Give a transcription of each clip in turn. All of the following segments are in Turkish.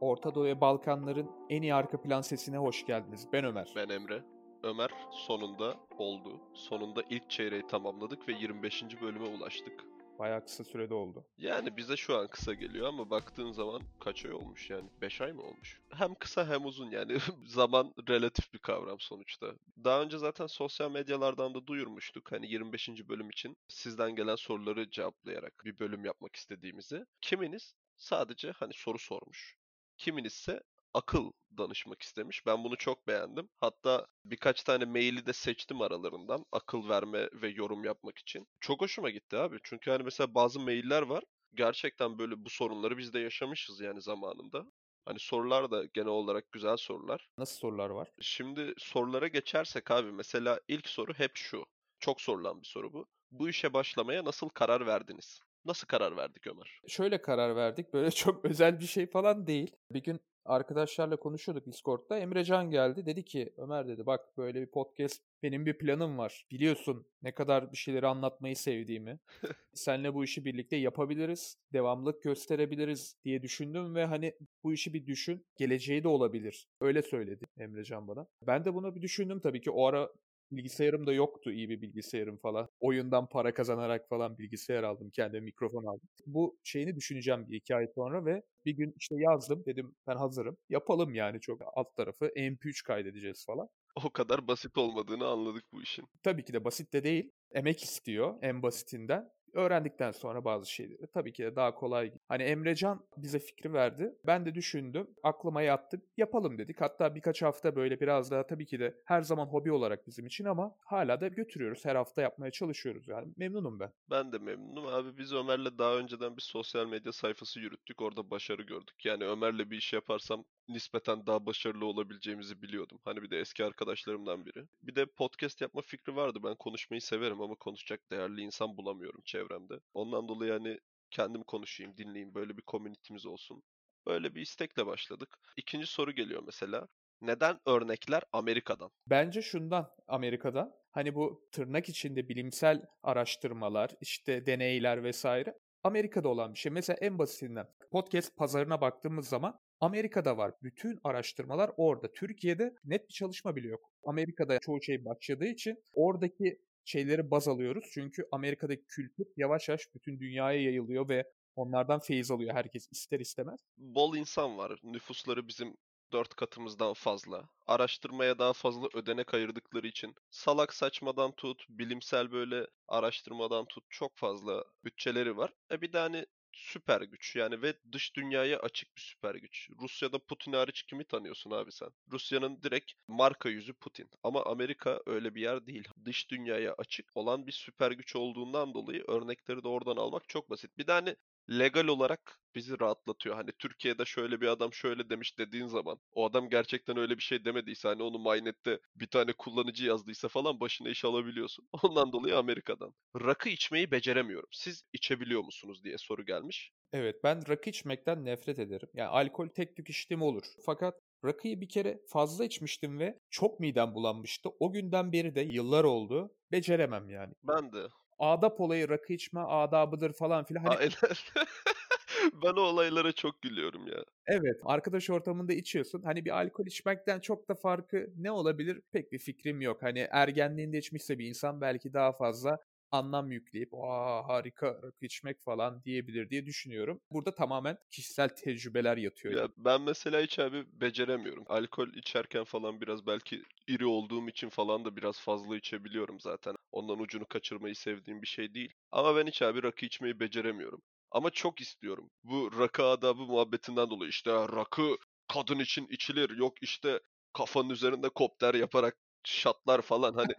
Orta Doğu ve Balkanların en iyi arka plan sesine hoş geldiniz. Ben Ömer. Ben Emre. Ömer sonunda oldu. Sonunda ilk çeyreği tamamladık ve 25. bölüme ulaştık. Bayağı kısa sürede oldu. Yani bize şu an kısa geliyor ama baktığın zaman kaç ay olmuş yani? 5 ay mı olmuş? Hem kısa hem uzun yani zaman relatif bir kavram sonuçta. Daha önce zaten sosyal medyalardan da duyurmuştuk hani 25. bölüm için sizden gelen soruları cevaplayarak bir bölüm yapmak istediğimizi. Kiminiz sadece hani soru sormuş. Kiminiz ise akıl danışmak istemiş. Ben bunu çok beğendim. Hatta birkaç tane maili de seçtim aralarından akıl verme ve yorum yapmak için. Çok hoşuma gitti abi. Çünkü hani mesela bazı mailler var. Gerçekten böyle bu sorunları biz de yaşamışız yani zamanında. Hani sorular da genel olarak güzel sorular. Nasıl sorular var? Şimdi sorulara geçersek abi mesela ilk soru hep şu. Çok sorulan bir soru bu. Bu işe başlamaya nasıl karar verdiniz? Nasıl karar verdik Ömer? Şöyle karar verdik. Böyle çok özel bir şey falan değil. Bir gün arkadaşlarla konuşuyorduk Discord'da. Emrecan geldi. Dedi ki Ömer dedi bak böyle bir podcast benim bir planım var. Biliyorsun ne kadar bir şeyleri anlatmayı sevdiğimi. Seninle bu işi birlikte yapabiliriz. Devamlık gösterebiliriz diye düşündüm ve hani bu işi bir düşün. Geleceği de olabilir. Öyle söyledi Emrecan bana. Ben de bunu bir düşündüm tabii ki. O ara bilgisayarım da yoktu iyi bir bilgisayarım falan. Oyundan para kazanarak falan bilgisayar aldım. Kendime mikrofon aldım. Bu şeyini düşüneceğim bir iki ay sonra ve bir gün işte yazdım. Dedim ben hazırım. Yapalım yani çok alt tarafı MP3 kaydedeceğiz falan. O kadar basit olmadığını anladık bu işin. Tabii ki de basit de değil. Emek istiyor en basitinden öğrendikten sonra bazı şeyleri tabii ki de daha kolay. Hani Emrecan bize fikri verdi. Ben de düşündüm. Aklıma yattı. Yapalım dedik. Hatta birkaç hafta böyle biraz daha tabii ki de her zaman hobi olarak bizim için ama hala da götürüyoruz. Her hafta yapmaya çalışıyoruz yani. Memnunum ben. Ben de memnunum. Abi biz Ömer'le daha önceden bir sosyal medya sayfası yürüttük. Orada başarı gördük. Yani Ömer'le bir iş yaparsam nispeten daha başarılı olabileceğimizi biliyordum. Hani bir de eski arkadaşlarımdan biri. Bir de podcast yapma fikri vardı. Ben konuşmayı severim ama konuşacak değerli insan bulamıyorum çevremde. Ondan dolayı hani kendim konuşayım, dinleyeyim, böyle bir komünitimiz olsun. Böyle bir istekle başladık. İkinci soru geliyor mesela. Neden örnekler Amerika'dan? Bence şundan Amerika'dan. Hani bu tırnak içinde bilimsel araştırmalar, işte deneyler vesaire Amerika'da olan bir şey. Mesela en basitinden podcast pazarına baktığımız zaman Amerika'da var. Bütün araştırmalar orada. Türkiye'de net bir çalışma bile yok. Amerika'da çoğu şey başladığı için oradaki şeyleri baz alıyoruz. Çünkü Amerika'daki kültür yavaş yavaş bütün dünyaya yayılıyor ve onlardan feyiz alıyor herkes ister istemez. Bol insan var. Nüfusları bizim dört katımızdan fazla. Araştırmaya daha fazla ödenek ayırdıkları için salak saçmadan tut, bilimsel böyle araştırmadan tut çok fazla bütçeleri var. E bir de hani süper güç yani ve dış dünyaya açık bir süper güç. Rusya'da Putin hariç kimi tanıyorsun abi sen? Rusya'nın direkt marka yüzü Putin. Ama Amerika öyle bir yer değil. Dış dünyaya açık olan bir süper güç olduğundan dolayı örnekleri de oradan almak çok basit. Bir de hani legal olarak bizi rahatlatıyor. Hani Türkiye'de şöyle bir adam şöyle demiş dediğin zaman o adam gerçekten öyle bir şey demediyse hani onu Mynet'te bir tane kullanıcı yazdıysa falan başına iş alabiliyorsun. Ondan dolayı Amerika'dan. Rakı içmeyi beceremiyorum. Siz içebiliyor musunuz diye soru gelmiş. Evet ben rakı içmekten nefret ederim. Yani alkol tek tük içtiğim olur. Fakat Rakıyı bir kere fazla içmiştim ve çok midem bulanmıştı. O günden beri de yıllar oldu. Beceremem yani. Ben de adap olayı rakı içme adabıdır falan filan. Hani... Aynen. ben o olaylara çok gülüyorum ya. Evet, arkadaş ortamında içiyorsun. Hani bir alkol içmekten çok da farkı ne olabilir? Pek bir fikrim yok. Hani ergenliğinde içmişse bir insan belki daha fazla anlam yükleyip aa harika rakı içmek falan diyebilir diye düşünüyorum. Burada tamamen kişisel tecrübeler yatıyor. Ya ben mesela hiç abi beceremiyorum. Alkol içerken falan biraz belki iri olduğum için falan da biraz fazla içebiliyorum zaten. Ondan ucunu kaçırmayı sevdiğim bir şey değil. Ama ben hiç abi rakı içmeyi beceremiyorum. Ama çok istiyorum. Bu rakı adabı muhabbetinden dolayı işte rakı kadın için içilir. Yok işte kafanın üzerinde kopter yaparak şatlar falan hani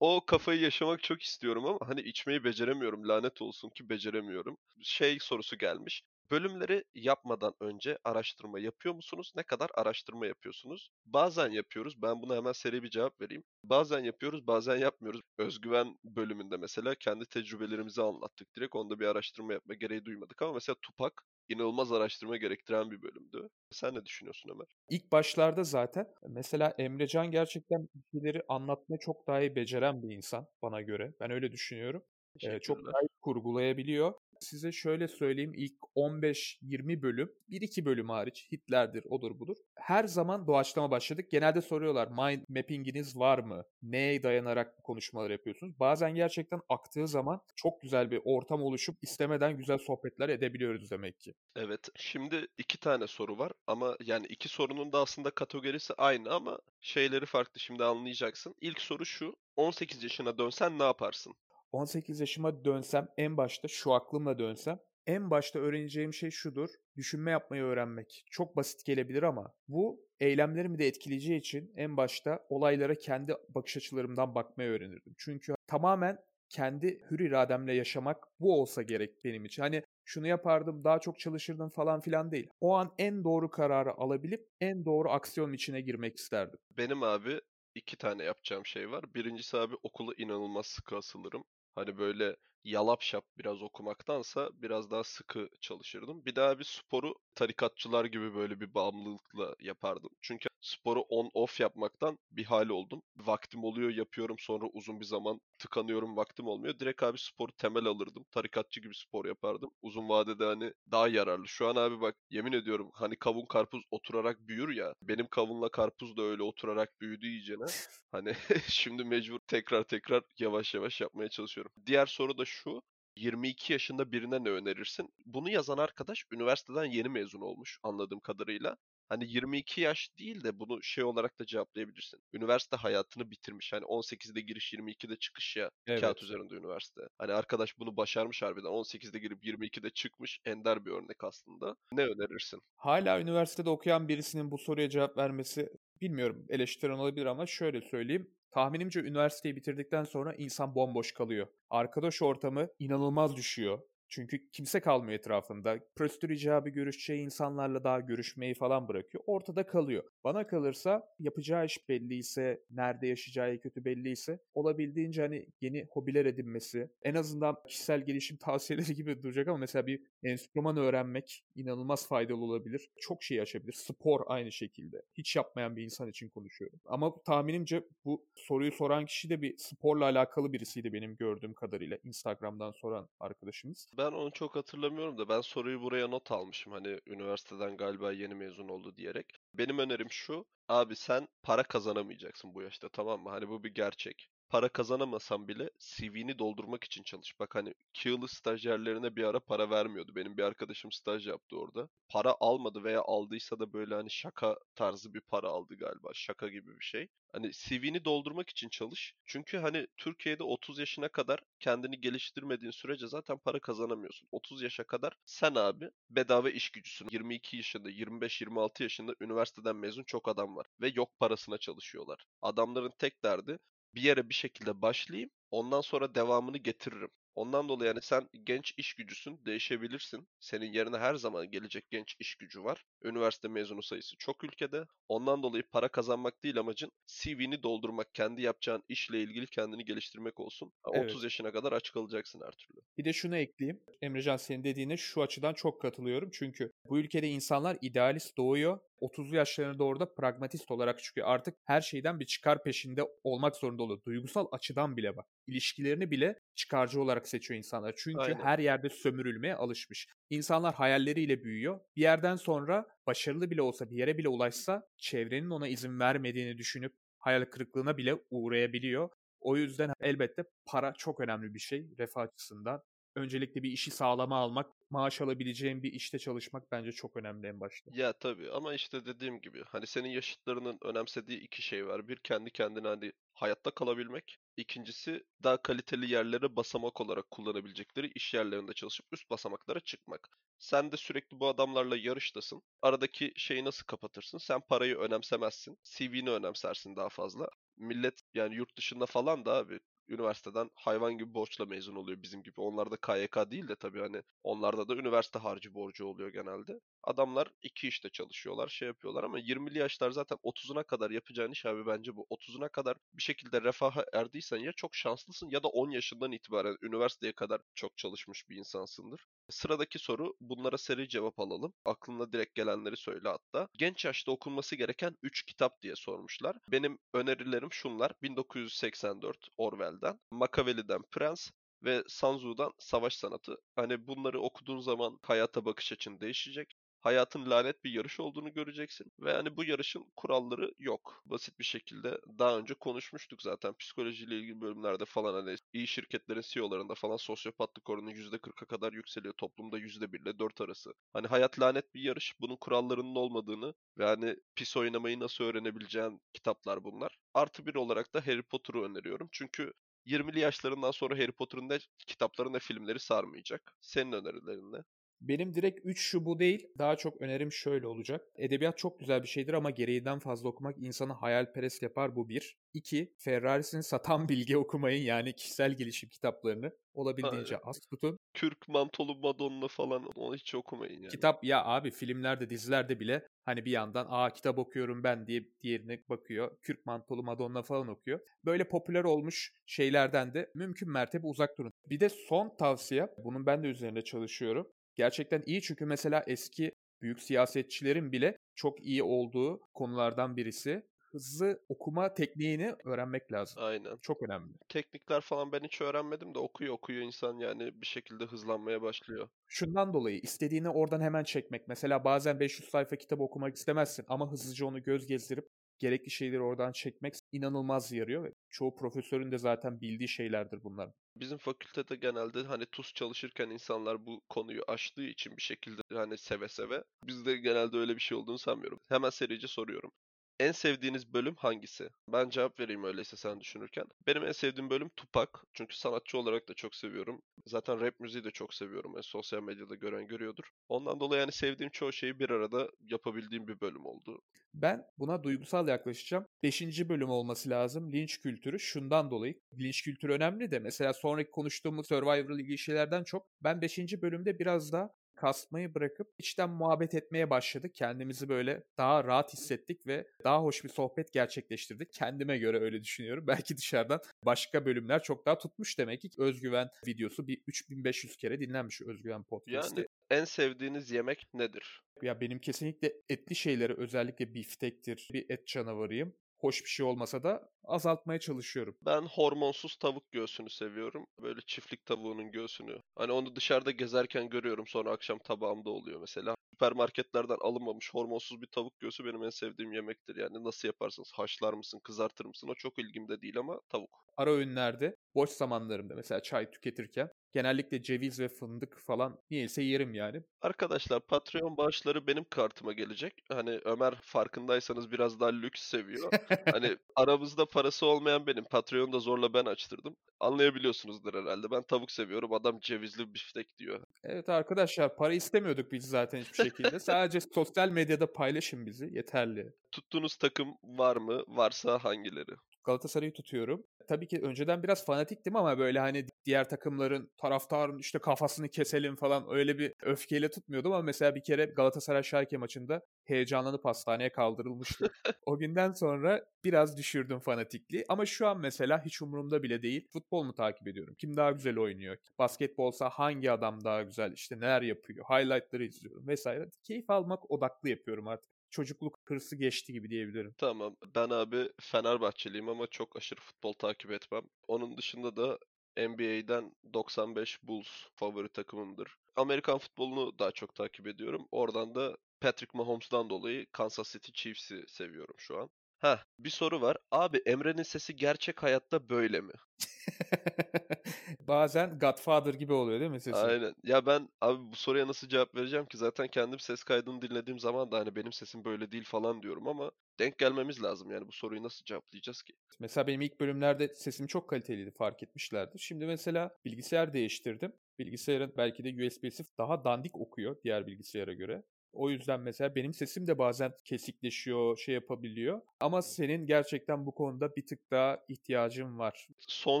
o kafayı yaşamak çok istiyorum ama hani içmeyi beceremiyorum. Lanet olsun ki beceremiyorum. Şey sorusu gelmiş. Bölümleri yapmadan önce araştırma yapıyor musunuz? Ne kadar araştırma yapıyorsunuz? Bazen yapıyoruz. Ben buna hemen seri bir cevap vereyim. Bazen yapıyoruz, bazen yapmıyoruz. Özgüven bölümünde mesela kendi tecrübelerimizi anlattık. Direkt onda bir araştırma yapma gereği duymadık ama mesela Tupak inanılmaz araştırma gerektiren bir bölümdü. Sen ne düşünüyorsun Ömer? İlk başlarda zaten mesela Emrecan gerçekten şeyleri anlatmayı çok daha iyi beceren bir insan bana göre. Ben öyle düşünüyorum. Ee, çok daha iyi kurgulayabiliyor. Size şöyle söyleyeyim ilk 15-20 bölüm, 1-2 bölüm hariç Hitler'dir, odur budur. Her zaman doğaçlama başladık. Genelde soruyorlar mind mapping'iniz var mı? Neye dayanarak konuşmalar yapıyorsunuz? Bazen gerçekten aktığı zaman çok güzel bir ortam oluşup istemeden güzel sohbetler edebiliyoruz demek ki. Evet. Şimdi iki tane soru var ama yani iki sorunun da aslında kategorisi aynı ama şeyleri farklı. Şimdi anlayacaksın. İlk soru şu. 18 yaşına dönsen ne yaparsın? 18 yaşıma dönsem en başta şu aklımla dönsem en başta öğreneceğim şey şudur. Düşünme yapmayı öğrenmek. Çok basit gelebilir ama bu eylemlerimi de etkileyeceği için en başta olaylara kendi bakış açılarımdan bakmayı öğrenirdim. Çünkü tamamen kendi hür irademle yaşamak bu olsa gerek benim için. Hani şunu yapardım, daha çok çalışırdım falan filan değil. O an en doğru kararı alabilip en doğru aksiyon içine girmek isterdim. Benim abi iki tane yapacağım şey var. Birincisi abi okula inanılmaz sıkı asılırım. Hani böyle yalap şap biraz okumaktansa biraz daha sıkı çalışırdım. Bir daha bir sporu tarikatçılar gibi böyle bir bağımlılıkla yapardım. Çünkü sporu on off yapmaktan bir hal oldum. Vaktim oluyor yapıyorum sonra uzun bir zaman tıkanıyorum vaktim olmuyor. Direkt abi sporu temel alırdım. Tarikatçı gibi spor yapardım. Uzun vadede hani daha yararlı. Şu an abi bak yemin ediyorum hani kavun karpuz oturarak büyür ya. Benim kavunla karpuz da öyle oturarak büyüdü iyicene. Hani şimdi mecbur tekrar tekrar yavaş yavaş yapmaya çalışıyorum. Diğer soru da şu. 22 yaşında birine ne önerirsin? Bunu yazan arkadaş üniversiteden yeni mezun olmuş anladığım kadarıyla. Hani 22 yaş değil de bunu şey olarak da cevaplayabilirsin. Üniversite hayatını bitirmiş. Hani 18'de giriş 22'de çıkış ya Evet. kağıt üzerinde üniversite. Hani arkadaş bunu başarmış harbiden. 18'de girip 22'de çıkmış. Ender bir örnek aslında. Ne önerirsin? Hala üniversitede okuyan birisinin bu soruya cevap vermesi bilmiyorum eleştiren olabilir ama şöyle söyleyeyim. Tahminimce üniversiteyi bitirdikten sonra insan bomboş kalıyor. Arkadaş ortamı inanılmaz düşüyor. Çünkü kimse kalmıyor etrafında. Prosedür icabı görüşeceği insanlarla daha görüşmeyi falan bırakıyor. Ortada kalıyor. Bana kalırsa yapacağı iş belliyse, nerede yaşayacağı kötü belliyse olabildiğince hani yeni hobiler edinmesi, en azından kişisel gelişim tavsiyeleri gibi duracak ama mesela bir enstrüman öğrenmek inanılmaz faydalı olabilir. Çok şey açabilir. Spor aynı şekilde. Hiç yapmayan bir insan için konuşuyorum. Ama tahminimce bu soruyu soran kişi de bir sporla alakalı birisiydi benim gördüğüm kadarıyla. Instagram'dan soran arkadaşımız. Ben onu çok hatırlamıyorum da ben soruyu buraya not almışım. Hani üniversiteden galiba yeni mezun oldu diyerek. Benim önerim şu. Abi sen para kazanamayacaksın bu yaşta tamam mı? Hani bu bir gerçek. Para kazanamasan bile CV'ni doldurmak için çalış. Bak hani Kığlı stajyerlerine bir ara para vermiyordu. Benim bir arkadaşım staj yaptı orada. Para almadı veya aldıysa da böyle hani şaka tarzı bir para aldı galiba. Şaka gibi bir şey. Hani CV'ni doldurmak için çalış. Çünkü hani Türkiye'de 30 yaşına kadar kendini geliştirmediğin sürece zaten para kazanamıyorsun. 30 yaşa kadar sen abi bedava iş gücüsün. 22 yaşında, 25-26 yaşında üniversiteden mezun çok adam var. Ve yok parasına çalışıyorlar. Adamların tek derdi bir yere bir şekilde başlayayım. Ondan sonra devamını getiririm. Ondan dolayı yani sen genç iş gücüsün, değişebilirsin. Senin yerine her zaman gelecek genç iş gücü var. Üniversite mezunu sayısı çok ülkede. Ondan dolayı para kazanmak değil amacın CV'ni doldurmak, kendi yapacağın işle ilgili kendini geliştirmek olsun. Evet. 30 yaşına kadar aç kalacaksın her türlü. Bir de şunu ekleyeyim. Emrecan senin dediğine şu açıdan çok katılıyorum. Çünkü bu ülkede insanlar idealist doğuyor. 30'lu yaşlarına doğru da pragmatist olarak çıkıyor. Artık her şeyden bir çıkar peşinde olmak zorunda oluyor. Duygusal açıdan bile bak. İlişkilerini bile çıkarcı olarak seçiyor insanlar. Çünkü Aynen. her yerde sömürülmeye alışmış. İnsanlar hayalleriyle büyüyor. Bir yerden sonra başarılı bile olsa bir yere bile ulaşsa çevrenin ona izin vermediğini düşünüp hayal kırıklığına bile uğrayabiliyor. O yüzden elbette para çok önemli bir şey refah açısından. Öncelikle bir işi sağlama almak, maaş alabileceğin bir işte çalışmak bence çok önemli en başta. Ya tabii ama işte dediğim gibi hani senin yaşıtlarının önemsediği iki şey var. Bir kendi kendine hani hayatta kalabilmek. İkincisi daha kaliteli yerlere basamak olarak kullanabilecekleri iş yerlerinde çalışıp üst basamaklara çıkmak. Sen de sürekli bu adamlarla yarıştasın. Aradaki şeyi nasıl kapatırsın? Sen parayı önemsemezsin. CV'ni önemsersin daha fazla. Millet yani yurt dışında falan da abi üniversiteden hayvan gibi borçla mezun oluyor bizim gibi. Onlarda KYK değil de tabii hani onlarda da üniversite harcı borcu oluyor genelde. Adamlar iki işte çalışıyorlar, şey yapıyorlar ama 20'li yaşlar zaten 30'una kadar yapacağın iş abi bence bu. 30'una kadar bir şekilde refaha erdiysen ya çok şanslısın ya da 10 yaşından itibaren üniversiteye kadar çok çalışmış bir insansındır. Sıradaki soru bunlara seri cevap alalım. Aklına direkt gelenleri söyle hatta. Genç yaşta okunması gereken 3 kitap diye sormuşlar. Benim önerilerim şunlar. 1984 Orwell'den, Machiavelli'den Prens, ve Sun Tzu'dan Savaş Sanatı. Hani bunları okuduğun zaman hayata bakış açın değişecek hayatın lanet bir yarış olduğunu göreceksin. Ve hani bu yarışın kuralları yok. Basit bir şekilde daha önce konuşmuştuk zaten psikolojiyle ilgili bölümlerde falan hani iyi şirketlerin CEO'larında falan sosyopatlık oranı %40'a kadar yükseliyor. Toplumda %1 ile 4 arası. Hani hayat lanet bir yarış. Bunun kurallarının olmadığını ve hani pis oynamayı nasıl öğrenebileceğin kitaplar bunlar. Artı bir olarak da Harry Potter'ı öneriyorum. Çünkü 20'li yaşlarından sonra Harry Potter'ın ne kitapları ne filmleri sarmayacak. Senin önerilerin ne? Benim direkt 3 şu bu değil. Daha çok önerim şöyle olacak. Edebiyat çok güzel bir şeydir ama gereğinden fazla okumak insanı hayalperest yapar bu bir. İki, Ferraris'in satan bilgi okumayın yani kişisel gelişim kitaplarını olabildiğince Aynen. az tutun. Kürk mantolu Madonna falan onu hiç okumayın yani. Kitap ya abi filmlerde dizilerde bile hani bir yandan aa kitap okuyorum ben diye diğerine bakıyor. Kürk mantolu Madonna falan okuyor. Böyle popüler olmuş şeylerden de mümkün mertebe uzak durun. Bir de son tavsiye bunun ben de üzerinde çalışıyorum gerçekten iyi çünkü mesela eski büyük siyasetçilerin bile çok iyi olduğu konulardan birisi. Hızlı okuma tekniğini öğrenmek lazım. Aynen. Çok önemli. Teknikler falan ben hiç öğrenmedim de okuyor okuyor insan yani bir şekilde hızlanmaya başlıyor. Şundan dolayı istediğini oradan hemen çekmek. Mesela bazen 500 sayfa kitap okumak istemezsin ama hızlıca onu göz gezdirip gerekli şeyleri oradan çekmek inanılmaz yarıyor ve çoğu profesörün de zaten bildiği şeylerdir bunlar. Bizim fakültede genelde hani TUS çalışırken insanlar bu konuyu aştığı için bir şekilde hani seve seve. Bizde genelde öyle bir şey olduğunu sanmıyorum. Hemen serice soruyorum. En sevdiğiniz bölüm hangisi? Ben cevap vereyim öyleyse sen düşünürken. Benim en sevdiğim bölüm Tupac. Çünkü sanatçı olarak da çok seviyorum. Zaten rap müziği de çok seviyorum. Yani sosyal medyada gören görüyordur. Ondan dolayı yani sevdiğim çoğu şeyi bir arada yapabildiğim bir bölüm oldu. Ben buna duygusal yaklaşacağım. Beşinci bölüm olması lazım. Linç kültürü şundan dolayı. Linç kültürü önemli de mesela sonraki konuştuğumuz Survivor'la ilgili şeylerden çok ben beşinci bölümde biraz da kasmayı bırakıp içten muhabbet etmeye başladık. Kendimizi böyle daha rahat hissettik ve daha hoş bir sohbet gerçekleştirdik. Kendime göre öyle düşünüyorum. Belki dışarıdan başka bölümler çok daha tutmuş demek ki özgüven videosu bir 3500 kere dinlenmiş özgüven podcast'i. Yani en sevdiğiniz yemek nedir? Ya benim kesinlikle etli şeyleri özellikle biftektir. Bir et canavarıyım hoş bir şey olmasa da azaltmaya çalışıyorum. Ben hormonsuz tavuk göğsünü seviyorum. Böyle çiftlik tavuğunun göğsünü. Hani onu dışarıda gezerken görüyorum sonra akşam tabağımda oluyor mesela. Süpermarketlerden alınmamış hormonsuz bir tavuk göğsü benim en sevdiğim yemektir. Yani nasıl yaparsınız? Haşlar mısın, kızartır mısın? O çok ilgimde değil ama tavuk. Ara öğünlerde, boş zamanlarımda mesela çay tüketirken genellikle ceviz ve fındık falan niyeyse yerim yani. Arkadaşlar Patreon bağışları benim kartıma gelecek. Hani Ömer farkındaysanız biraz daha lüks seviyor. hani aramızda parası olmayan benim. Patreon'u da zorla ben açtırdım. Anlayabiliyorsunuzdur herhalde. Ben tavuk seviyorum. Adam cevizli biftek diyor. Evet arkadaşlar para istemiyorduk biz zaten hiçbir şekilde. Sadece sosyal medyada paylaşın bizi yeterli. Tuttuğunuz takım var mı? Varsa hangileri? Galatasaray'ı tutuyorum. Tabii ki önceden biraz fanatiktim ama böyle hani diğer takımların taraftarın işte kafasını keselim falan öyle bir öfkeyle tutmuyordum ama mesela bir kere Galatasaray Schalke maçında heyecanlanıp hastaneye kaldırılmıştı. o günden sonra biraz düşürdüm fanatikliği ama şu an mesela hiç umurumda bile değil. Futbol mu takip ediyorum? Kim daha güzel oynuyor? Basketbolsa hangi adam daha güzel? İşte neler yapıyor? Highlightları izliyorum vesaire. Keyif almak odaklı yapıyorum artık çocukluk hırsı geçti gibi diyebilirim. Tamam. Ben abi Fenerbahçeliyim ama çok aşırı futbol takip etmem. Onun dışında da NBA'den 95 Bulls favori takımımdır. Amerikan futbolunu daha çok takip ediyorum. Oradan da Patrick Mahomes'dan dolayı Kansas City Chiefs'i seviyorum şu an. Heh, bir soru var. Abi Emre'nin sesi gerçek hayatta böyle mi? Bazen Godfather gibi oluyor değil mi sesi? Aynen. Ya ben abi bu soruya nasıl cevap vereceğim ki? Zaten kendim ses kaydını dinlediğim zaman da hani benim sesim böyle değil falan diyorum ama denk gelmemiz lazım. Yani bu soruyu nasıl cevaplayacağız ki? Mesela benim ilk bölümlerde sesim çok kaliteliydi fark etmişlerdi. Şimdi mesela bilgisayar değiştirdim. Bilgisayarın belki de USB'si daha dandik okuyor diğer bilgisayara göre. O yüzden mesela benim sesim de bazen kesikleşiyor, şey yapabiliyor. Ama senin gerçekten bu konuda bir tık daha ihtiyacın var. Son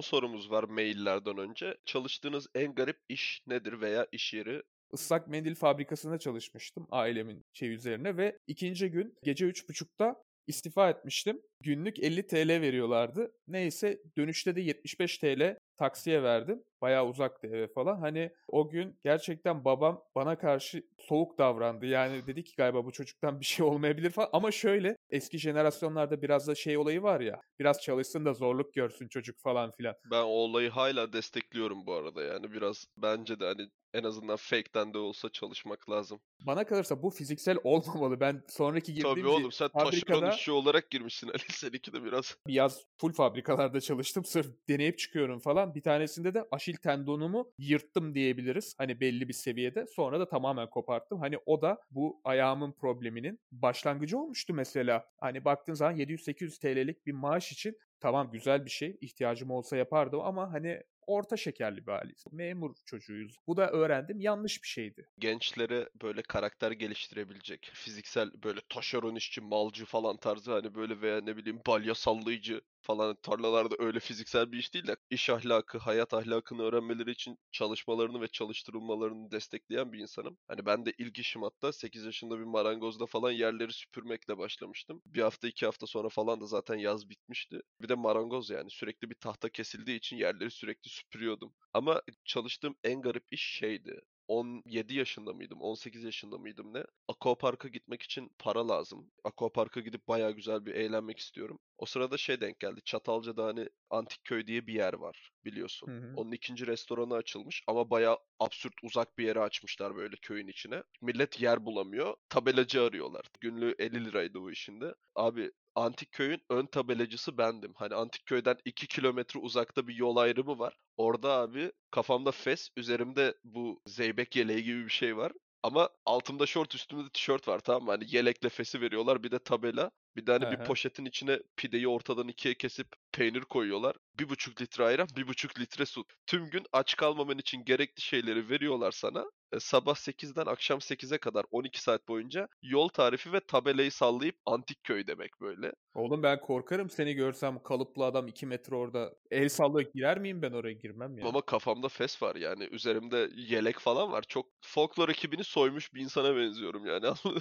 sorumuz var maillerden önce. Çalıştığınız en garip iş nedir veya iş yeri? Islak mendil fabrikasında çalışmıştım ailemin şey üzerine ve ikinci gün gece 3.30'da istifa etmiştim. Günlük 50 TL veriyorlardı. Neyse dönüşte de 75 TL taksiye verdim. Bayağı uzaktı eve falan. Hani o gün gerçekten babam bana karşı soğuk davrandı. Yani dedi ki galiba bu çocuktan bir şey olmayabilir falan. Ama şöyle eski jenerasyonlarda biraz da şey olayı var ya. Biraz çalışsın da zorluk görsün çocuk falan filan. Ben o olayı hala destekliyorum bu arada yani biraz bence de hani en azından fake'ten de olsa çalışmak lazım. Bana kalırsa bu fiziksel olmamalı. Ben sonraki girdiğim Tabii oğlum sen taşeron fabrikada işçi olarak girmişsin Ali seninki de biraz. bir yaz full fabrikalarda çalıştım. Sırf deneyip çıkıyorum falan. Bir tanesinde de aşil tendonumu yırttım diyebiliriz. Hani belli bir seviyede. Sonra da tamamen koparttım. Hani o da bu ayağımın probleminin başlangıcı olmuştu mesela. Hani baktığın zaman 700-800 TL'lik bir maaş için tamam güzel bir şey. İhtiyacım olsa yapardım ama hani orta şekerli bir aileyiz. Memur çocuğuyuz. Bu da öğrendim yanlış bir şeydi. Gençlere böyle karakter geliştirebilecek, fiziksel böyle taşeron işçi, malcı falan tarzı hani böyle veya ne bileyim balya sallayıcı falan tarlalarda öyle fiziksel bir iş değil de iş ahlakı, hayat ahlakını öğrenmeleri için çalışmalarını ve çalıştırılmalarını destekleyen bir insanım. Hani ben de ilk işim hatta 8 yaşında bir marangozda falan yerleri süpürmekle başlamıştım. Bir hafta iki hafta sonra falan da zaten yaz bitmişti. Bir de marangoz yani sürekli bir tahta kesildiği için yerleri sürekli süpürüyordum. Ama çalıştığım en garip iş şeydi. 17 yaşında mıydım, 18 yaşında mıydım ne? Aquapark'a gitmek için para lazım. Aquapark'a gidip bayağı güzel bir eğlenmek istiyorum. O sırada şey denk geldi. Çatalca'da hani Antik Köy diye bir yer var biliyorsun. Hı hı. Onun ikinci restoranı açılmış ama bayağı absürt uzak bir yere açmışlar böyle köyün içine. Millet yer bulamıyor. Tabelacı arıyorlar. Günlüğü 50 liraydı bu işinde. Abi Antik Köy'ün ön tabelacısı bendim. Hani Antik Köy'den 2 kilometre uzakta bir yol ayrımı var. Orada abi kafamda fes, üzerimde bu zeybek yeleği gibi bir şey var. Ama altımda şort üstümde tişört var tamam mı? Hani yelekle fesi veriyorlar bir de tabela. Bir de hani bir poşetin içine pideyi ortadan ikiye kesip peynir koyuyorlar. Bir buçuk litre ayran, bir buçuk litre su. Tüm gün aç kalmaman için gerekli şeyleri veriyorlar sana. E, sabah 8'den akşam 8'e kadar 12 saat boyunca yol tarifi ve tabelayı sallayıp antik köy demek böyle. Oğlum ben korkarım seni görsem kalıplı adam 2 metre orada el sallıyor. Girer miyim ben oraya girmem ya. Ama kafamda fes var yani. Üzerimde yelek falan var. Çok folklor ekibini soymuş bir insana benziyorum yani.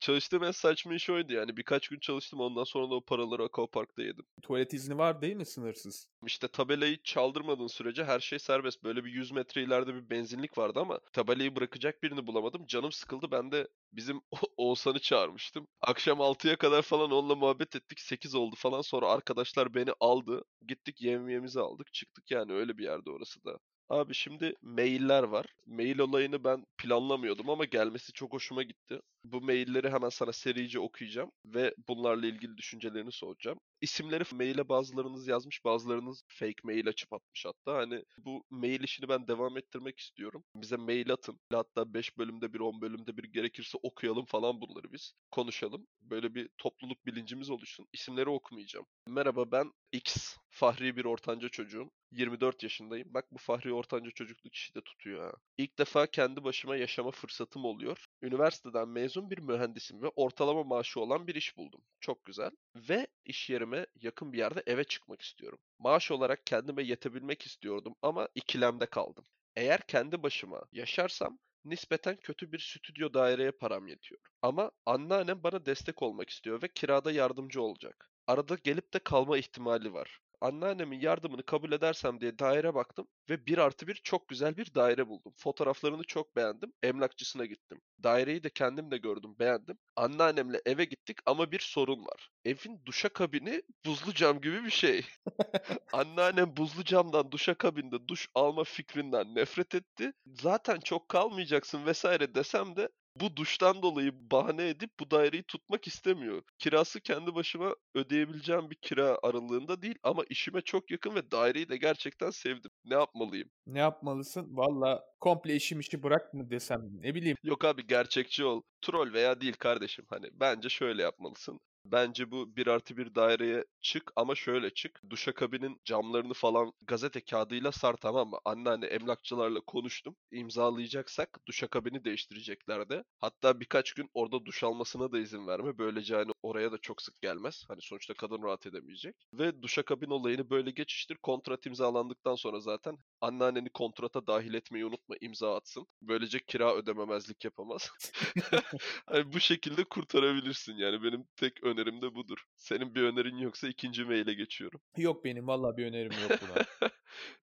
Çalıştığım en saçma iş oydu yani. Birkaç gün çalıştım ondan sonra da o paraları Aquapark'ta yedim. Tuvalet izni var değil mi sınırsız? İşte tabelayı çaldırmadığın sürece her şey serbest. Böyle bir 100 metre ileride bir benzinlik vardı ama tabelayı bırakacak birini bulamadım. Canım sıkıldı. Ben de bizim Oğuzhan'ı çağırmıştım. Akşam 6'ya kadar falan onunla muhabbet ettik. 8 oldu falan. Sonra arkadaşlar beni aldı. Gittik yemeğimizi aldık. Çıktık yani öyle bir yerde orası da. Abi şimdi mailler var. Mail olayını ben planlamıyordum ama gelmesi çok hoşuma gitti. Bu mailleri hemen sana serice okuyacağım ve bunlarla ilgili düşüncelerini soracağım. İsimleri maile bazılarınız yazmış, bazılarınız fake mail açıp atmış hatta. Hani bu mail işini ben devam ettirmek istiyorum. Bize mail atın. Hatta 5 bölümde bir, 10 bölümde bir gerekirse okuyalım falan bunları biz. Konuşalım. Böyle bir topluluk bilincimiz oluşsun. İsimleri okumayacağım. Merhaba ben X. Fahri bir ortanca çocuğum. 24 yaşındayım. Bak bu Fahri ortanca çocukluk işi de tutuyor ha. İlk defa kendi başıma yaşama fırsatım oluyor. Üniversiteden mezun bir mühendisim ve ortalama maaşı olan bir iş buldum. Çok güzel. Ve iş yerime yakın bir yerde eve çıkmak istiyorum. Maaş olarak kendime yetebilmek istiyordum ama ikilemde kaldım. Eğer kendi başıma yaşarsam nispeten kötü bir stüdyo daireye param yetiyor. Ama anneannem bana destek olmak istiyor ve kirada yardımcı olacak. Arada gelip de kalma ihtimali var. Anneannemin yardımını kabul edersem diye daire baktım ve 1 artı 1 çok güzel bir daire buldum. Fotoğraflarını çok beğendim. Emlakçısına gittim. Daireyi de kendim de gördüm, beğendim. Anneannemle eve gittik ama bir sorun var. Evin duşakabini buzlu cam gibi bir şey. Anneannem buzlu camdan duşakabinde duş alma fikrinden nefret etti. Zaten çok kalmayacaksın vesaire desem de bu duştan dolayı bahane edip bu daireyi tutmak istemiyor. Kirası kendi başıma ödeyebileceğim bir kira aralığında değil ama işime çok yakın ve daireyi de gerçekten sevdim. Ne yapmalıyım? Ne yapmalısın? Valla komple işim işi bırak mı desem ne bileyim. Yok abi gerçekçi ol. Troll veya değil kardeşim. Hani bence şöyle yapmalısın. Bence bu 1 artı 1 daireye çık ama şöyle çık. Duşakabinin camlarını falan gazete kağıdıyla sar tamam mı? Anneanne emlakçılarla konuştum. İmzalayacaksak duşakabini değiştireceklerdi. Hatta birkaç gün orada duş almasına da izin verme. Böylece hani oraya da çok sık gelmez. Hani sonuçta kadın rahat edemeyecek. Ve duşakabin olayını böyle geçiştir. Kontrat imzalandıktan sonra zaten anneanneni kontrata dahil etmeyi unutma imza atsın. Böylece kira ödememezlik yapamaz. hani bu şekilde kurtarabilirsin yani benim tek önerim de budur. Senin bir önerin yoksa ikinci maile geçiyorum. Yok benim valla bir önerim yok buna.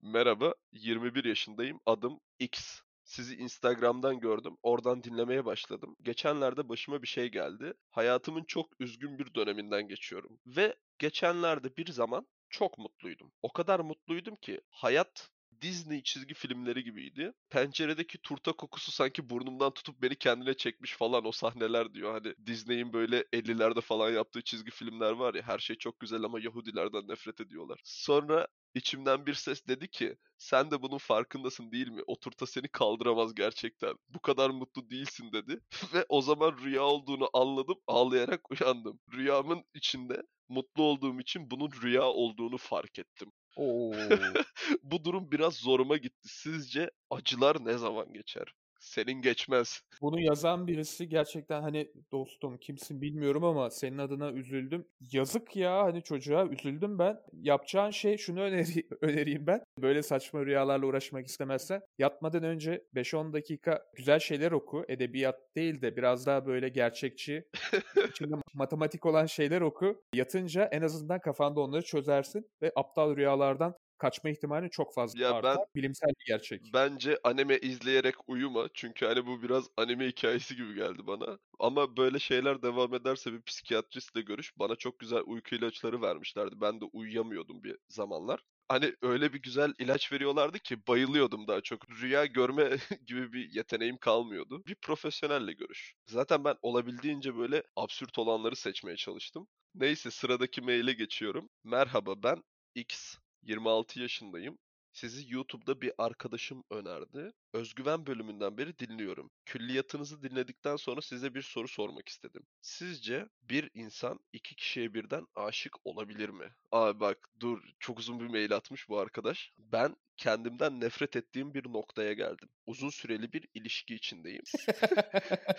Merhaba, 21 yaşındayım. Adım X. Sizi Instagram'dan gördüm. Oradan dinlemeye başladım. Geçenlerde başıma bir şey geldi. Hayatımın çok üzgün bir döneminden geçiyorum. Ve geçenlerde bir zaman çok mutluydum. O kadar mutluydum ki hayat Disney çizgi filmleri gibiydi. Penceredeki turta kokusu sanki burnumdan tutup beni kendine çekmiş falan o sahneler diyor. Hani Disney'in böyle 50'lerde falan yaptığı çizgi filmler var ya her şey çok güzel ama Yahudilerden nefret ediyorlar. Sonra içimden bir ses dedi ki sen de bunun farkındasın değil mi? O turta seni kaldıramaz gerçekten. Bu kadar mutlu değilsin dedi. Ve o zaman rüya olduğunu anladım. Ağlayarak uyandım. Rüyamın içinde mutlu olduğum için bunun rüya olduğunu fark ettim. Oo. Bu durum biraz zoruma gitti. Sizce acılar ne zaman geçer? Senin geçmez. Bunu yazan birisi gerçekten hani dostum kimsin bilmiyorum ama senin adına üzüldüm. Yazık ya hani çocuğa üzüldüm ben. Yapacağın şey şunu öneri önereyim ben. Böyle saçma rüyalarla uğraşmak istemezsen yatmadan önce 5-10 dakika güzel şeyler oku. Edebiyat değil de biraz daha böyle gerçekçi, içinde matematik olan şeyler oku. Yatınca en azından kafanda onları çözersin ve aptal rüyalardan kaçma ihtimali çok fazla Ya artar. ben- Bilimsel bir gerçek. Bence anime izleyerek uyuma. Çünkü hani bu biraz anime hikayesi gibi geldi bana. Ama böyle şeyler devam ederse bir psikiyatristle görüş. Bana çok güzel uyku ilaçları vermişlerdi. Ben de uyuyamıyordum bir zamanlar. Hani öyle bir güzel ilaç veriyorlardı ki bayılıyordum daha çok. Rüya görme gibi bir yeteneğim kalmıyordu. Bir profesyonelle görüş. Zaten ben olabildiğince böyle absürt olanları seçmeye çalıştım. Neyse sıradaki maile geçiyorum. Merhaba ben X. 26 yaşındayım. Sizi YouTube'da bir arkadaşım önerdi. Özgüven bölümünden beri dinliyorum. Külliyatınızı dinledikten sonra size bir soru sormak istedim. Sizce bir insan iki kişiye birden aşık olabilir mi? Aa bak dur çok uzun bir mail atmış bu arkadaş. Ben kendimden nefret ettiğim bir noktaya geldim. Uzun süreli bir ilişki içindeyim.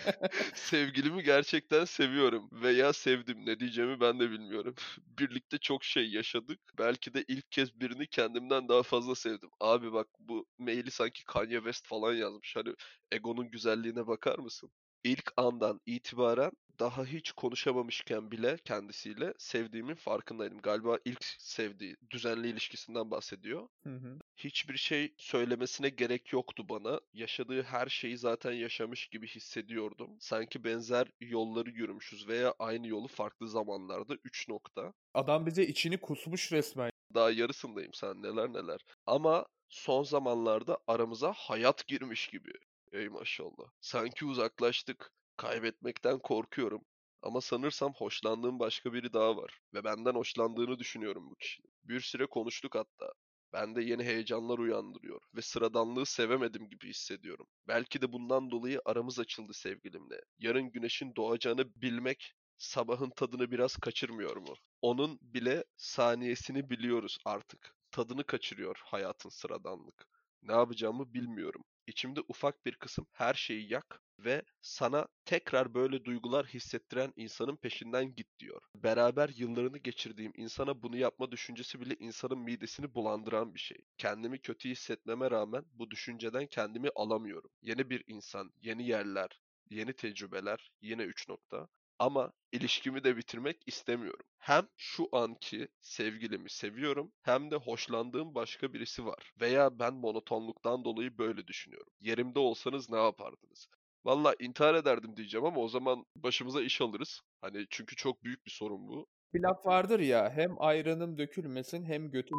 Sevgilimi gerçekten seviyorum veya sevdim. Ne diyeceğimi ben de bilmiyorum. Birlikte çok şey yaşadık. Belki de ilk kez birini kendimden daha fazla sevdim. Abi bak bu maili sanki Kanye West falan yazmış. Hani egonun güzelliğine bakar mısın? İlk andan itibaren daha hiç konuşamamışken bile kendisiyle sevdiğimin farkındaydım. Galiba ilk sevdiği düzenli ilişkisinden bahsediyor Hı hı. hiçbir şey söylemesine gerek yoktu bana. Yaşadığı her şeyi zaten yaşamış gibi hissediyordum. Sanki benzer yolları yürümüşüz veya aynı yolu farklı zamanlarda 3 nokta. Adam bize içini kusmuş resmen. Daha yarısındayım sen neler neler. Ama son zamanlarda aramıza hayat girmiş gibi. Ey maşallah. Sanki uzaklaştık. Kaybetmekten korkuyorum. Ama sanırsam hoşlandığım başka biri daha var. Ve benden hoşlandığını düşünüyorum bu kişinin. Bir süre konuştuk hatta. Bende yeni heyecanlar uyandırıyor ve sıradanlığı sevemedim gibi hissediyorum. Belki de bundan dolayı aramız açıldı sevgilimle. Yarın güneşin doğacağını bilmek sabahın tadını biraz kaçırmıyor mu? Onun bile saniyesini biliyoruz artık. Tadını kaçırıyor hayatın sıradanlık. Ne yapacağımı bilmiyorum. İçimde ufak bir kısım her şeyi yak ve sana tekrar böyle duygular hissettiren insanın peşinden git diyor. Beraber yıllarını geçirdiğim insana bunu yapma düşüncesi bile insanın midesini bulandıran bir şey. Kendimi kötü hissetmeme rağmen bu düşünceden kendimi alamıyorum. Yeni bir insan, yeni yerler, yeni tecrübeler, yine 3 nokta. Ama ilişkimi de bitirmek istemiyorum. Hem şu anki sevgilimi seviyorum hem de hoşlandığım başka birisi var. Veya ben monotonluktan dolayı böyle düşünüyorum. Yerimde olsanız ne yapardınız? Valla intihar ederdim diyeceğim ama o zaman başımıza iş alırız. Hani çünkü çok büyük bir sorun bu. Bir laf vardır ya hem ayranım dökülmesin hem götüm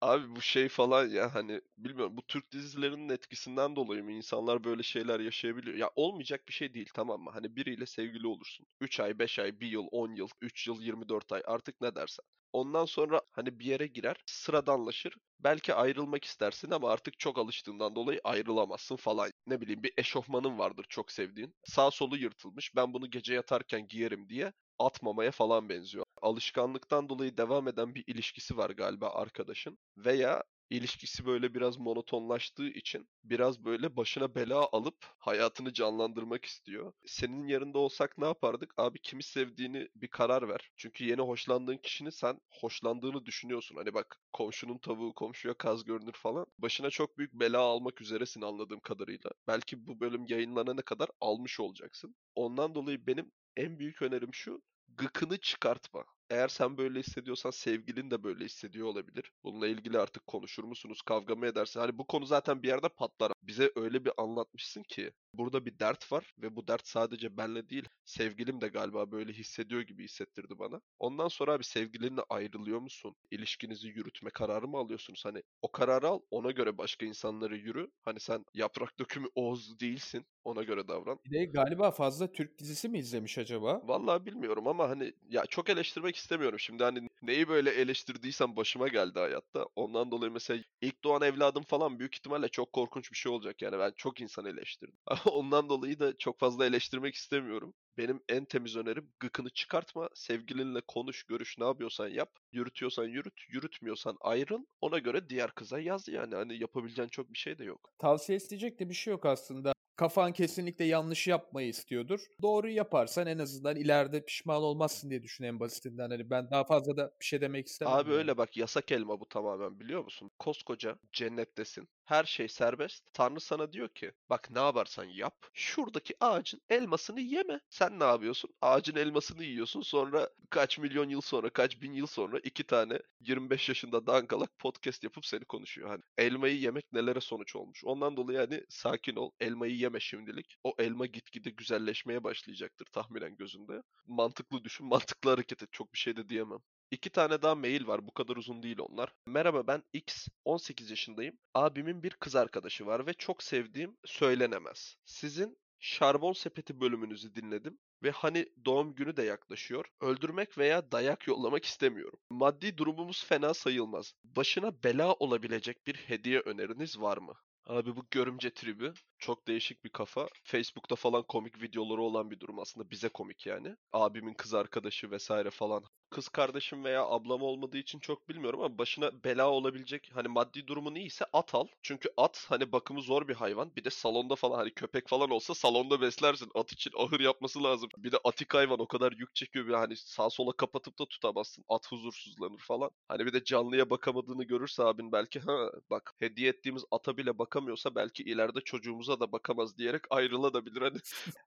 Abi bu şey falan ya hani bilmiyorum bu Türk dizilerinin etkisinden dolayı mı insanlar böyle şeyler yaşayabiliyor? Ya olmayacak bir şey değil tamam mı? Hani biriyle sevgili olursun. 3 ay, 5 ay, 1 yıl, 10 yıl, 3 yıl, 24 ay artık ne dersen. Ondan sonra hani bir yere girer, sıradanlaşır. Belki ayrılmak istersin ama artık çok alıştığından dolayı ayrılamazsın falan. Ne bileyim bir eşofmanın vardır çok sevdiğin. Sağ solu yırtılmış. Ben bunu gece yatarken giyerim diye atmamaya falan benziyor. Alışkanlıktan dolayı devam eden bir ilişkisi var galiba arkadaşın veya ilişkisi böyle biraz monotonlaştığı için biraz böyle başına bela alıp hayatını canlandırmak istiyor. Senin yerinde olsak ne yapardık? Abi kimi sevdiğini bir karar ver. Çünkü yeni hoşlandığın kişinin sen hoşlandığını düşünüyorsun. Hani bak komşunun tavuğu komşuya kaz görünür falan. Başına çok büyük bela almak üzeresin anladığım kadarıyla. Belki bu bölüm yayınlanana kadar almış olacaksın. Ondan dolayı benim en büyük önerim şu gıkını çıkartma. Eğer sen böyle hissediyorsan sevgilin de böyle hissediyor olabilir. Bununla ilgili artık konuşur musunuz, kavga mı edersin? Hani bu konu zaten bir yerde patlar. Bize öyle bir anlatmışsın ki burada bir dert var ve bu dert sadece benle değil, sevgilim de galiba böyle hissediyor gibi hissettirdi bana. Ondan sonra abi sevgilinle ayrılıyor musun? İlişkinizi yürütme kararı mı alıyorsunuz? Hani o kararı al, ona göre başka insanları yürü. Hani sen yaprak dökümü Oğuz değilsin. Ona göre davran. Bir de galiba fazla Türk dizisi mi izlemiş acaba? Vallahi bilmiyorum ama hani ya çok eleştirmek istemiyorum. Şimdi hani neyi böyle eleştirdiysem başıma geldi hayatta. Ondan dolayı mesela ilk doğan evladım falan büyük ihtimalle çok korkunç bir şey olacak. Yani ben çok insan eleştirdim. Ondan dolayı da çok fazla eleştirmek istemiyorum. Benim en temiz önerim gıkını çıkartma, sevgilinle konuş, görüş, ne yapıyorsan yap. Yürütüyorsan yürüt, yürütmüyorsan ayrıl. Ona göre diğer kıza yaz yani. Hani yapabileceğin çok bir şey de yok. Tavsiye isteyecek de bir şey yok aslında. Kafan kesinlikle yanlış yapmayı istiyordur. Doğruyu yaparsan en azından ileride pişman olmazsın diye düşün en basitinden. Hani ben daha fazla da bir şey demek istemem. Abi yani. öyle bak yasak elma bu tamamen biliyor musun? Koskoca cennettesin. Her şey serbest. Tanrı sana diyor ki bak ne yaparsan yap. Şuradaki ağacın elmasını yeme. Sen ne yapıyorsun? Ağacın elmasını yiyorsun. Sonra kaç milyon yıl sonra, kaç bin yıl sonra iki tane 25 yaşında dangalak podcast yapıp seni konuşuyor. Hani elmayı yemek nelere sonuç olmuş. Ondan dolayı hani sakin ol. Elmayı yeme şimdilik. O elma gitgide güzelleşmeye başlayacaktır tahminen gözünde. Mantıklı düşün, mantıklı hareket et. Çok bir şey de diyemem. İki tane daha mail var. Bu kadar uzun değil onlar. Merhaba ben X. 18 yaşındayım. Abimin bir kız arkadaşı var ve çok sevdiğim söylenemez. Sizin Şarbon Sepeti bölümünüzü dinledim ve hani doğum günü de yaklaşıyor. Öldürmek veya dayak yollamak istemiyorum. Maddi durumumuz fena sayılmaz. Başına bela olabilecek bir hediye öneriniz var mı? Abi bu görümce tribi çok değişik bir kafa. Facebook'ta falan komik videoları olan bir durum aslında bize komik yani. Abimin kız arkadaşı vesaire falan. Kız kardeşim veya ablam olmadığı için çok bilmiyorum ama başına bela olabilecek hani maddi durumun iyiyse at al. Çünkü at hani bakımı zor bir hayvan. Bir de salonda falan hani köpek falan olsa salonda beslersin. At için ahır yapması lazım. Bir de atik hayvan o kadar yük çekiyor bir hani sağ sola kapatıp da tutamazsın. At huzursuzlanır falan. Hani bir de canlıya bakamadığını görürse abin belki ha bak hediye ettiğimiz ata bile bakamıyorsa belki ileride çocuğumuza da bakamaz diyerek ayrılabilir hani.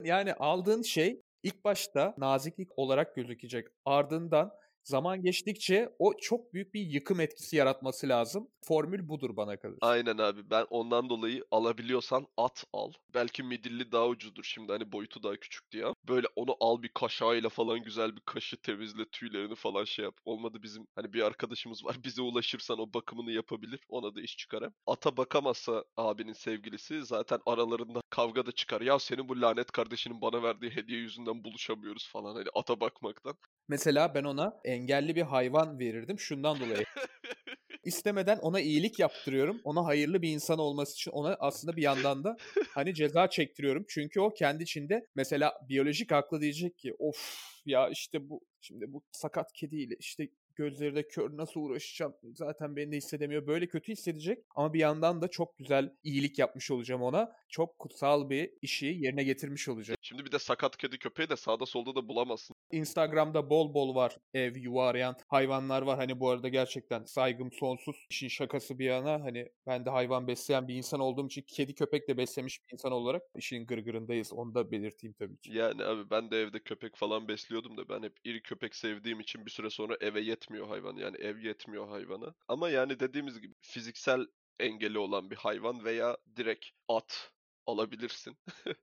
Yani aldığın şey ilk başta naziklik olarak gözükecek. Ardından zaman geçtikçe o çok büyük bir yıkım etkisi yaratması lazım. Formül budur bana kalırsa. Aynen abi ben ondan dolayı alabiliyorsan at al. Belki midilli daha ucuzdur şimdi hani boyutu daha küçük diye. Böyle onu al bir kaşağıyla falan güzel bir kaşı temizle tüylerini falan şey yap. Olmadı bizim hani bir arkadaşımız var bize ulaşırsan o bakımını yapabilir ona da iş çıkar hem. Ata bakamazsa abinin sevgilisi zaten aralarında kavga da çıkar. Ya senin bu lanet kardeşinin bana verdiği hediye yüzünden buluşamıyoruz falan hani ata bakmaktan. Mesela ben ona engelli bir hayvan verirdim şundan dolayı. İstemeden ona iyilik yaptırıyorum. Ona hayırlı bir insan olması için ona aslında bir yandan da hani ceza çektiriyorum. Çünkü o kendi içinde mesela biyolojik aklı diyecek ki of ya işte bu şimdi bu sakat kediyle işte gözleri de kör nasıl uğraşacağım zaten beni de hissedemiyor böyle kötü hissedecek ama bir yandan da çok güzel iyilik yapmış olacağım ona çok kutsal bir işi yerine getirmiş olacağım. Şimdi bir de sakat kedi köpeği de sağda solda da bulamazsın. Instagram'da bol bol var ev yuva arayan hayvanlar var hani bu arada gerçekten saygım sonsuz işin şakası bir yana hani ben de hayvan besleyen bir insan olduğum için kedi köpek de beslemiş bir insan olarak işin gırgırındayız onu da belirteyim tabii ki. Yani abi ben de evde köpek falan besliyordum da ben hep iri köpek sevdiğim için bir süre sonra eve yetmiyor hayvan. Yani ev yetmiyor hayvana. Ama yani dediğimiz gibi fiziksel engeli olan bir hayvan veya direkt at alabilirsin.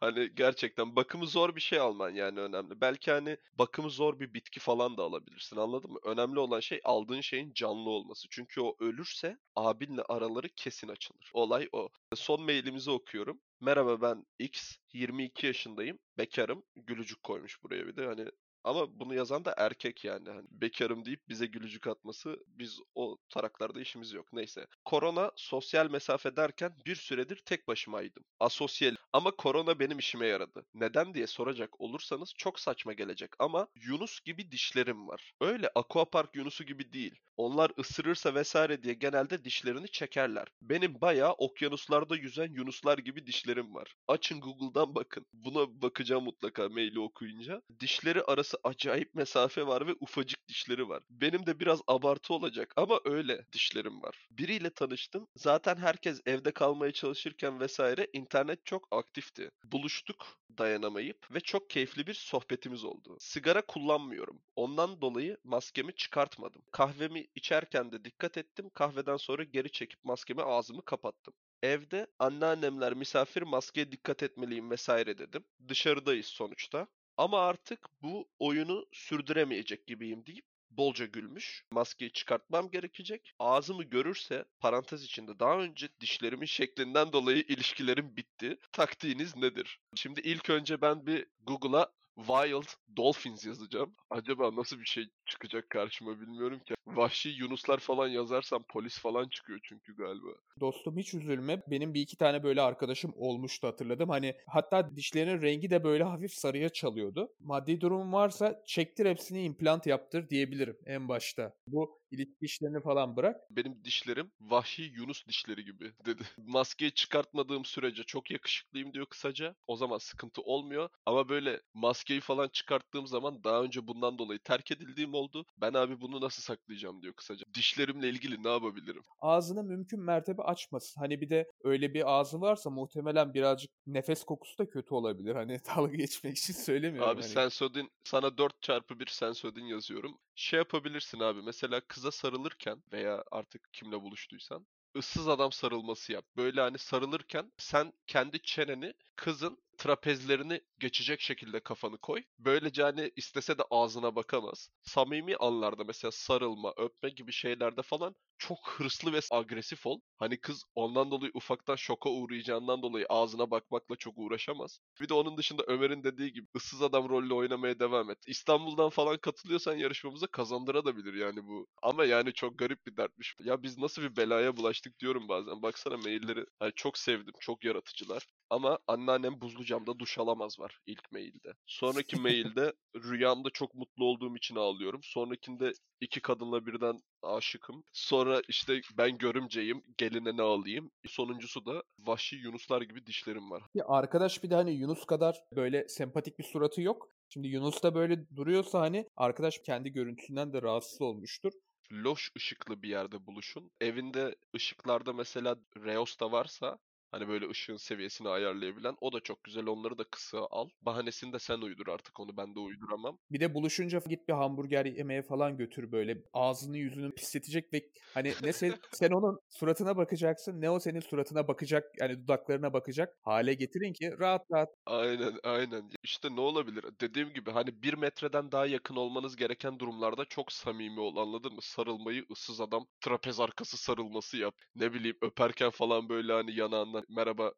hani gerçekten bakımı zor bir şey alman yani önemli. Belki hani bakımı zor bir bitki falan da alabilirsin anladın mı? Önemli olan şey aldığın şeyin canlı olması. Çünkü o ölürse abinle araları kesin açılır. Olay o. Son mailimizi okuyorum. Merhaba ben X, 22 yaşındayım, bekarım. Gülücük koymuş buraya bir de hani ama bunu yazan da erkek yani. Hani bekarım deyip bize gülücük atması biz o taraklarda işimiz yok. Neyse. Korona sosyal mesafe derken bir süredir tek başımaydım. Asosyal ama korona benim işime yaradı. Neden diye soracak olursanız çok saçma gelecek ama Yunus gibi dişlerim var. Öyle aquapark Yunus'u gibi değil. Onlar ısırırsa vesaire diye genelde dişlerini çekerler. Benim bayağı okyanuslarda yüzen Yunuslar gibi dişlerim var. Açın Google'dan bakın. Buna bakacağım mutlaka maili okuyunca. Dişleri arası arası acayip mesafe var ve ufacık dişleri var. Benim de biraz abartı olacak ama öyle dişlerim var. Biriyle tanıştım. Zaten herkes evde kalmaya çalışırken vesaire internet çok aktifti. Buluştuk dayanamayıp ve çok keyifli bir sohbetimiz oldu. Sigara kullanmıyorum. Ondan dolayı maskemi çıkartmadım. Kahvemi içerken de dikkat ettim. Kahveden sonra geri çekip maskemi ağzımı kapattım. Evde anneannemler misafir maskeye dikkat etmeliyim vesaire dedim. Dışarıdayız sonuçta. Ama artık bu oyunu sürdüremeyecek gibiyim deyip bolca gülmüş. Maskeyi çıkartmam gerekecek. Ağzımı görürse parantez içinde daha önce dişlerimin şeklinden dolayı ilişkilerim bitti. Taktiğiniz nedir? Şimdi ilk önce ben bir Google'a Wild Dolphins yazacağım. Acaba nasıl bir şey çıkacak karşıma bilmiyorum ki. Vahşi Yunuslar falan yazarsam polis falan çıkıyor çünkü galiba. Dostum hiç üzülme. Benim bir iki tane böyle arkadaşım olmuştu hatırladım. Hani hatta dişlerinin rengi de böyle hafif sarıya çalıyordu. Maddi durumun varsa çektir hepsini implant yaptır diyebilirim en başta. Bu ilişki işlerini falan bırak. Benim dişlerim vahşi Yunus dişleri gibi dedi. Maskeyi çıkartmadığım sürece çok yakışıklıyım diyor kısaca. O zaman sıkıntı olmuyor. Ama böyle maskeyi falan çıkarttığım zaman daha önce bundan dolayı terk edildiğim oldu. Ben abi bunu nasıl saklayacağım diyor kısaca. Dişlerimle ilgili ne yapabilirim? Ağzını mümkün mertebe açmasın. Hani bir de öyle bir ağzı varsa muhtemelen birazcık nefes kokusu da kötü olabilir. Hani dalga geçmek için söylemiyorum. Abi hani. Sensodin sana 4 çarpı 1 Sensodin yazıyorum. Şey yapabilirsin abi mesela kıza sarılırken veya artık kimle buluştuysan ıssız adam sarılması yap. Böyle hani sarılırken sen kendi çeneni kızın trapezlerini geçecek şekilde kafanı koy. Böylece hani istese de ağzına bakamaz. Samimi anlarda mesela sarılma, öpme gibi şeylerde falan çok hırslı ve agresif ol. Hani kız ondan dolayı ufaktan şoka uğrayacağından dolayı ağzına bakmakla çok uğraşamaz. Bir de onun dışında Ömer'in dediği gibi ıssız adam rolü oynamaya devam et. İstanbul'dan falan katılıyorsan yarışmamıza kazandırabilir yani bu. Ama yani çok garip bir dertmiş. Ya biz nasıl bir belaya bulaştık diyorum bazen. Baksana mailleri. Hani çok sevdim. Çok yaratıcılar. Ama anneannem buzlu camda duş alamaz var ilk mailde. Sonraki mailde rüyamda çok mutlu olduğum için ağlıyorum. Sonrakinde iki kadınla birden aşıkım. Sonra işte ben görümceyim, geline ne alayım. Sonuncusu da vahşi yunuslar gibi dişlerim var. Bir arkadaş bir de hani Yunus kadar böyle sempatik bir suratı yok. Şimdi Yunus da böyle duruyorsa hani arkadaş kendi görüntüsünden de rahatsız olmuştur. Loş ışıklı bir yerde buluşun. Evinde ışıklarda mesela Reos da varsa Hani böyle ışığın seviyesini ayarlayabilen. O da çok güzel. Onları da kısa al. Bahanesini de sen uydur artık. Onu ben de uyduramam. Bir de buluşunca git bir hamburger yemeye falan götür böyle. Ağzını yüzünü pisletecek ve hani ne sen, sen onun suratına bakacaksın ne o senin suratına bakacak yani dudaklarına bakacak hale getirin ki rahat rahat. Aynen aynen. İşte ne olabilir? Dediğim gibi hani bir metreden daha yakın olmanız gereken durumlarda çok samimi ol anladın mı? Sarılmayı ıssız adam trapez arkası sarılması yap. Ne bileyim öperken falan böyle hani yanağından merhaba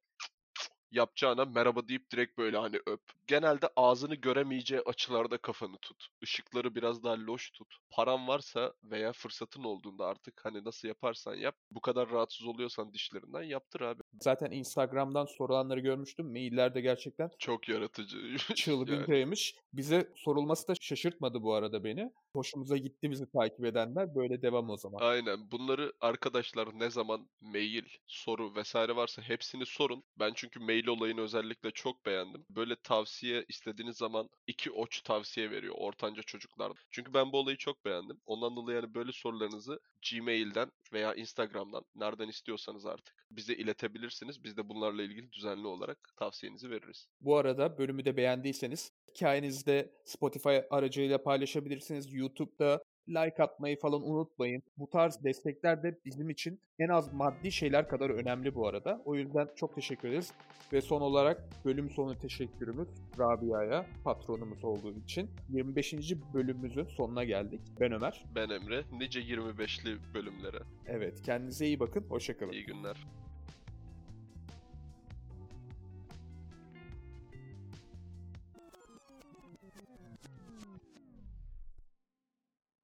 yapacağına merhaba deyip direkt böyle hani öp. Genelde ağzını göremeyeceği açılarda kafanı tut. Işıkları biraz daha loş tut. Paran varsa veya fırsatın olduğunda artık hani nasıl yaparsan yap. Bu kadar rahatsız oluyorsan dişlerinden yaptır abi. Zaten Instagram'dan sorulanları görmüştüm. Maillerde gerçekten çok yaratıcı. çılgıncaymış. yani. Bize sorulması da şaşırtmadı bu arada beni. Hoşumuza gitti bizi takip edenler. Böyle devam o zaman. Aynen. Bunları arkadaşlar ne zaman mail, soru vesaire varsa hepsini sorun. Ben çünkü mail olayını özellikle çok beğendim. Böyle tavsiye istediğiniz zaman iki oç tavsiye veriyor ortanca çocuklar. Çünkü ben bu olayı çok beğendim. Ondan dolayı yani böyle sorularınızı Gmail'den veya Instagram'dan nereden istiyorsanız artık bize iletebilirsiniz. Biz de bunlarla ilgili düzenli olarak tavsiyenizi veririz. Bu arada bölümü de beğendiyseniz hikayenizde Spotify aracıyla paylaşabilirsiniz. YouTube'da like atmayı falan unutmayın. Bu tarz destekler de bizim için en az maddi şeyler kadar önemli bu arada. O yüzden çok teşekkür ederiz. Ve son olarak bölüm sonu teşekkürümüz Rabia'ya patronumuz olduğu için. 25. bölümümüzün sonuna geldik. Ben Ömer. Ben Emre. Nice 25'li bölümlere. Evet kendinize iyi bakın. Hoşçakalın. İyi günler.